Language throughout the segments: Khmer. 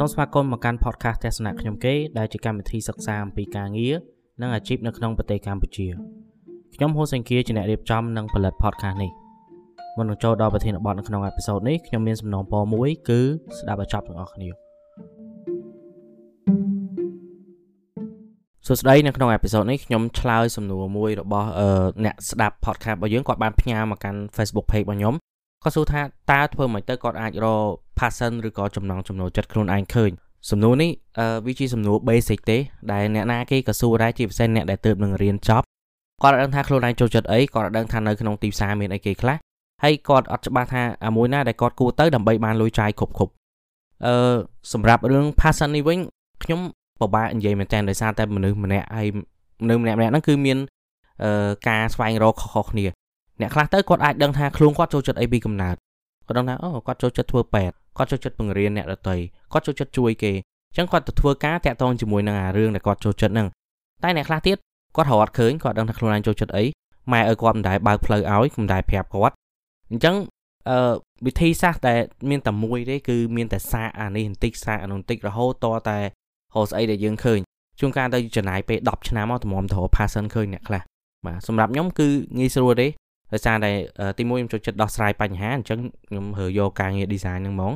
សូមស្វាគមន៍មកកាន់ podcast ទស្សនៈខ្ញុំគេដែលជាកម្មវិធីសិក្សាអំពីការងារនិងអាជីពនៅក្នុងប្រទេសកម្ពុជាខ្ញុំហូសេងគៀជាអ្នករៀបចំនិងផលិត podcast នេះមុននឹងចូលដល់ប្រធានបទនៅក្នុងអេពីសូតនេះខ្ញុំមានសំណងពរមួយគឺស្ដាប់ឲ្យចប់ទាំងអស់គ្នាសួស្តីនៅក្នុងអេពីសូតនេះខ្ញុំឆ្លើយសំណួរមួយរបស់អ្នកស្ដាប់ podcast របស់យើងគាត់បានផ្ញើមកកាន់ Facebook page របស់ខ្ញុំ គាត់សួរថាតើធ្វើម៉េចទៅគាត់អាចរក passion ឬក៏ចំណងចំណូលចិត្តខ្លួនឯងឃើញសំណួរនេះអឺវាជាសំណួរ basic ទេដែលអ្នកណាគេក៏សួរដែរជាពិសេសអ្នកដែលទើបនឹងរៀនចប់គាត់អត់ដឹងថាខ្លួនឯងចូលចិត្តអីគាត់អត់ដឹងថានៅក្នុងទីផ្សារមានអីគេខ្លះហើយគាត់អត់ច្បាស់ថាអាមួយណាដែលគាត់គួរទៅដើម្បីបានលុយចាយគ្រប់គ្រប់អឺសម្រាប់រឿង passion នេះវិញខ្ញុំពិបាកនិយាយមែនតើដោយសារតែមនុស្សម្នាក់ហើយមនុស្សម្នាក់ម្នាក់ហ្នឹងគឺមានអឺការស្វែងរកខុសៗគ្នា អ្នកខ្លះទៅគាត់អាចដឹងថាខ្លួនគាត់ចូលចិត្តអីពីកំណើតគាត់ដឹងថាអូគាត់ចូលចិត្តធ្វើពេទ្យគាត់ចូលចិត្តបង្រៀនអ្នកដទៃគាត់ចូលចិត្តជួយគេអញ្ចឹងគាត់ទៅធ្វើការតាក់ទងជាមួយនឹងអារឿងដែលគាត់ចូលចិត្តហ្នឹងតែអ្នកខ្លះទៀតគាត់រត់ឃើញគាត់ដឹងថាខ្លួនឯងចូលចិត្តអីម៉ែឲ្យគាត់មិនដែលបើកផ្លូវឲ្យមិនដែលប្រាប់គាត់អញ្ចឹងអឺវិធីសាស្ត្រតែមានតែមួយទេគឺមានតែសាកអានេះបន្តិចសាកអានោះបន្តិចរហូតតតែរកស្អីដែលយើងឃើញជួនកាលទៅចំណាយពេល10ឆ្នាំមកតម្រាំទៅ passion ឃើញអ្នកខ្លះបាទសម្រាប់ខ្ញុំគឺងាយស្រួលទេ ដោយសារតែទីមួយខ្ញុំចូលចិត្តដោះស្រាយបញ្ហាអញ្ចឹងខ្ញុំរើយកការងារ design ហ្នឹងហ្មង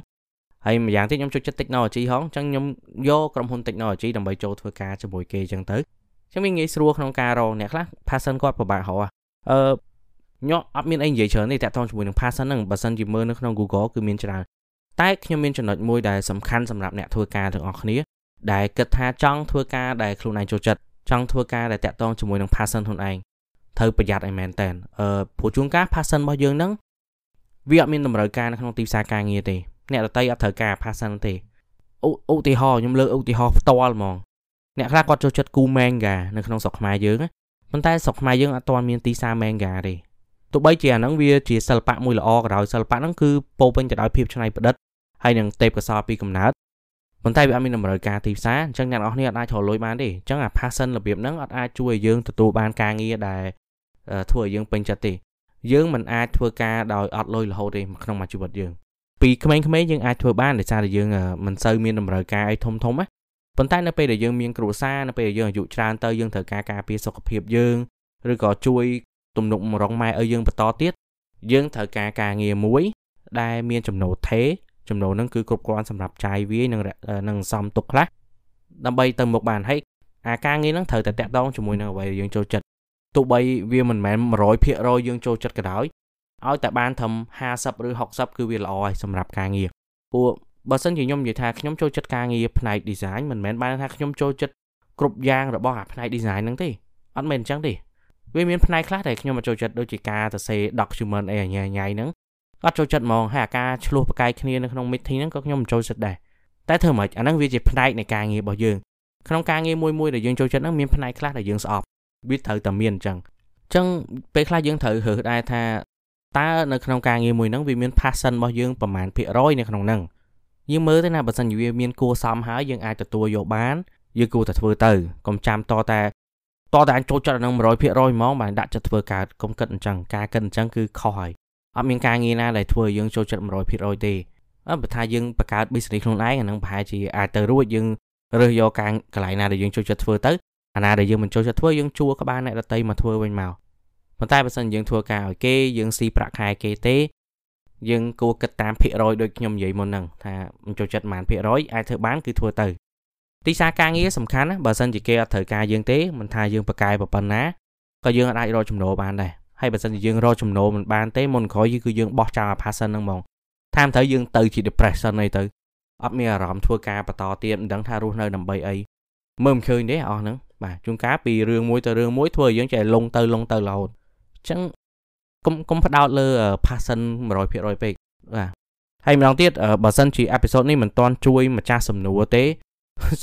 ហើយម្យ៉ាងទៀតខ្ញុំចូលចិត្ត technology ហងអញ្ចឹងខ្ញុំយកក្រុមហ៊ុន technology ដើម្បីចូលធ្វើការជាមួយគេអញ្ចឹងទៅអញ្ចឹងវាងាយស្រួលក្នុងការរកអ្នកខ្លះ passion គាត់ពិបាករកអឺញ៉អត់មានអីនិយាយច្រើនទេតាក់ទងជាមួយនឹង passion ហ្នឹងបើសិនជាមើលនៅក្នុង Google គឺមានច្រើនតែខ្ញុំមានចំណុចមួយដែលសំខាន់សម្រាប់អ្នកធ្វើការទាំងអស់គ្នាដែលគិតថាចង់ធ្វើការដែលខ្លួនឯងចូលចិត្តចង់ធ្វើការដែលតាក់ទងជាមួយនឹង passion ខ្លួនឯង ត្រូវប្រយ័ត្នឲ្យមែនតើអឺព្រោះជួនកាល passion របស់យើងហ្នឹងវាអត់មានតម្រូវការនៅក្នុងទីផ្សារការងារទេអ្នកដតីអត់ត្រូវការ passion ទេឧទាហរណ៍ខ្ញុំលើកឧទាហរណ៍ផ្ទាល់ហ្មងអ្នកខ្លះគាត់ចូលចិត្តគូ manga នៅក្នុងស្រុកខ្មែរយើងប៉ុន្តែស្រុកខ្មែរយើងអត់ទាន់មានទីផ្សារ manga ទេទោះបីជាអាហ្នឹងវាជាសិល្បៈមួយល្អក៏ដោយសិល្បៈហ្នឹងគឺពោពេញទៅដោយភាពច្នៃប្រឌិតហើយនឹងទេពកោសល្យពីកំណើតប៉ុន្តែវាអត់មានតម្រូវការទីផ្សារអញ្ចឹងអ្នកនរគ្នាអត់អាចរកលុយបានទេអញ្ចឹងអា passion របៀបហ្នឹងអត់អាចជួយឲ្យយើងទទួលបានការងារដែល ធ្វើឲ្យយើងពេញចិត្តទេយើងមិនអាចធ្វើការដោយអត់លុយរហូតទេក្នុងមួយជីវិតយើងពីក្មេងៗយើងអាចធ្វើបានដោយសារតែយើងមិនសូវមានតម្រូវការអីធំធំណាប៉ុន្តែនៅពេលដែលយើងមានគ្រួសារនៅពេលដែលយើងអាយុច្រើនទៅយើងត្រូវការការពារសុខភាពយើងឬក៏ជួយទំនុកម្រងម៉ែឲ្យយើងបន្តទៀតយើងត្រូវការការងារមួយដែលមានចំណូលថេរចំណូលហ្នឹងគឺគ្រប់គ្រាន់សម្រាប់ចាយវាយនិងនឹងសំទុកខ្លះដើម្បីទៅមុខបានហើយអាការងារហ្នឹងត្រូវតែតាក់ទងជាមួយនឹងអ្វីដែលយើងចូលចិត្ត ទោះបីវាមិនមែន100%យើងចូលចិត្តក៏ដោយឲ្យតែបានត្រឹម50ឬ60គឺវាល្អហើយសម្រាប់ការងារព្រោះបើសិនជាខ្ញុំនិយាយថាខ្ញុំចូលចិត្តការងារផ្នែក design មិនមែនបានថាខ្ញុំចូលចិត្តគ្រប់យ៉ាងរបស់អាផ្នែក design ហ្នឹងទេអត់មែនអញ្ចឹងទេវាមានផ្នែកខ្លះដែលខ្ញុំមកចូលចិត្តដូចជាការសរសេរ document អីអញ្ញាញ៉ៃហ្នឹងអត់ចូលចិត្តហ្មងហើយអាការឆ្លោះប្រកែកគ្នានៅក្នុង meeting ហ្នឹងក៏ខ្ញុំមិនចូលចិត្តដែរតែធ្វើម៉េចអាហ្នឹងវាជាផ្នែកនៃការងាររបស់យើងក្នុងការងារមួយមួយដែលយើងចូលចិត្តហ្នឹងមានផ្នែកខ្លះដែលយើងស្អប់ វាត្រូវតែមានអញ្ចឹងអញ្ចឹងពេលខ្លះយើងត្រូវរើសដែរថាតើនៅក្នុងការងារមួយហ្នឹងវាមាន passion របស់យើងប្រមាណភាគរយនៅក្នុងហ្នឹងយើងមើលទៅណាបើសិនជាវាមានគួរសមហើយយើងអាចទទួលយកបានយើងគួរតែធ្វើទៅកុំចាំតតែតតែអញចូលចិត្តនឹង100%ហ្មងបានដាក់ចិត្តធ្វើកើតកុំគិតអញ្ចឹងការគិតអញ្ចឹងគឺខុសហើយអត់មានការងារណាដែលធ្វើឲ្យយើងចូលចិត្ត100%ទេអើបើថាយើងបង្កើត business ខ្លួនឯងអានឹងប្រហែលជាអាចទៅរួចយើងរើសយកការកន្លែងណាដែលយើងចូលចិត្តធ្វើទៅ អាណាដែលយើងមិនចូលចិត្តធ្វើយើងជួក្បាលអ្នកដតីមកធ្វើវិញមកប៉ុន្តែបើសិនយើងធ្វើការឲ្យគេយើងស៊ីប្រាក់ខែគេទេយើងគួរគិតតាមភាគរយដូចខ្ញុំនិយាយមុនហ្នឹងថាមិនចូលចិត្តប៉ុន្មានភាគរយអាចធ្វើបានគឺធ្វើទៅទីផ្សារការងារសំខាន់ណាបើសិនជាគេអត់ត្រូវការយើងទេមិនថាយើងប្រកែប៉ុណ្ណាក៏យើងអាចរកចំណូលបានដែរហើយបើសិនជាយើងរកចំណូលមិនបានទេមុនក្រោយគឺយើងបោះចោលអា passion ហ្នឹងហ្មងតាមត្រូវយើងទៅជា depression អីទៅអត់មានអារម្មណ៍ធ្វើការបន្តទៀតមិនដឹងថារស់នៅដើម្បីអីមើលមិនឃើញទេអស់ហ្នឹង បាទជួនកាលពីរឿងមួយទៅរឿងមួយធ្វើឲ្យយើងចេះលងទៅលងទៅរហូតអញ្ចឹងកុំកុំផ្ដោតលើ passion 100%ពេកបាទហើយម្ដងទៀតបើសិនជាអេពីសូតនេះមិនទាន់ជួយម្ចាស់សំណួរទេ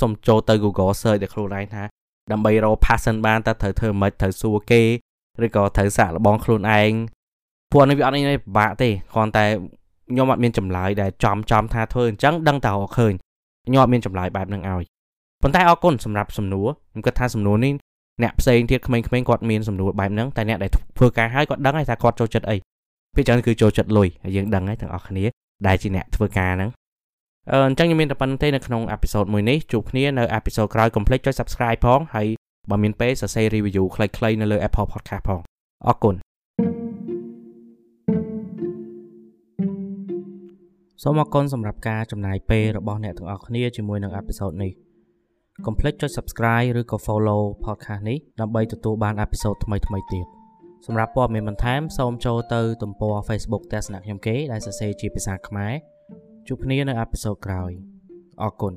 សូមចូលទៅ Google search តែខ្លួនឯងថាដើម្បីរក passion បានតើត្រូវធ្វើម៉េចត្រូវសួរគេឬក៏ត្រូវសាកល្បងខ្លួនឯងព្រោះនេះវាអត់នេះពិបាកទេគ្រាន់តែខ្ញុំអត់មានចម្លើយដែលចំចំថាធ្វើអញ្ចឹងដឹងតែរកឃើញខ្ញុំអត់មានចម្លើយបែបហ្នឹងឲ្យ ប៉ុន្តែអរគុណសម្រាប់សំណួរខ្ញុំគិតថាសំណួរនេះអ្នកផ្សេងទៀតក្មេងៗគាត់មានសំណួរបែបហ្នឹងតែអ្នកដែលធ្វើការហើយគាត់ដឹងហើយថាគាត់ចូលចិត្តអីពេលច្រើនគឺចូលចិត្តលុយហើយយើងដឹងហើយទាំងអស់គ្នាដែលជាអ្នកធ្វើការហ្នឹងអឺអញ្ចឹងខ្ញុំមានតែប៉ុណ្្នឹងទេនៅក្នុងអេពីសូតមួយនេះជួបគ្នានៅអេពីសូតក្រោយកុំភ្លេចចុច Subscribe ផងហើយបើមានពេលសរសេរ review ខ្លីៗនៅលើ Apple Podcast ផងអរគុណសូមអរគុណសម្រាប់ការចំណាយពេលរបស់អ្នកទាំងអស់គ្នាជាមួយនឹងអេពីសូតនេះ កុំភ្លេចចុច Subscribe ឬក៏ Follow podcast នេះដើម្បីទទួលបានអេពីសូតថ្មីៗទៀតសម្រាប់ព័ត៌មានបន្ថែមសូមចូលទៅទំព័រ Facebook ទស្សនៈខ្ញុំគេដែលសរសេរជាភាសាខ្មែរជួបគ្នានៅអេពីសូតក្រោយអរគុណ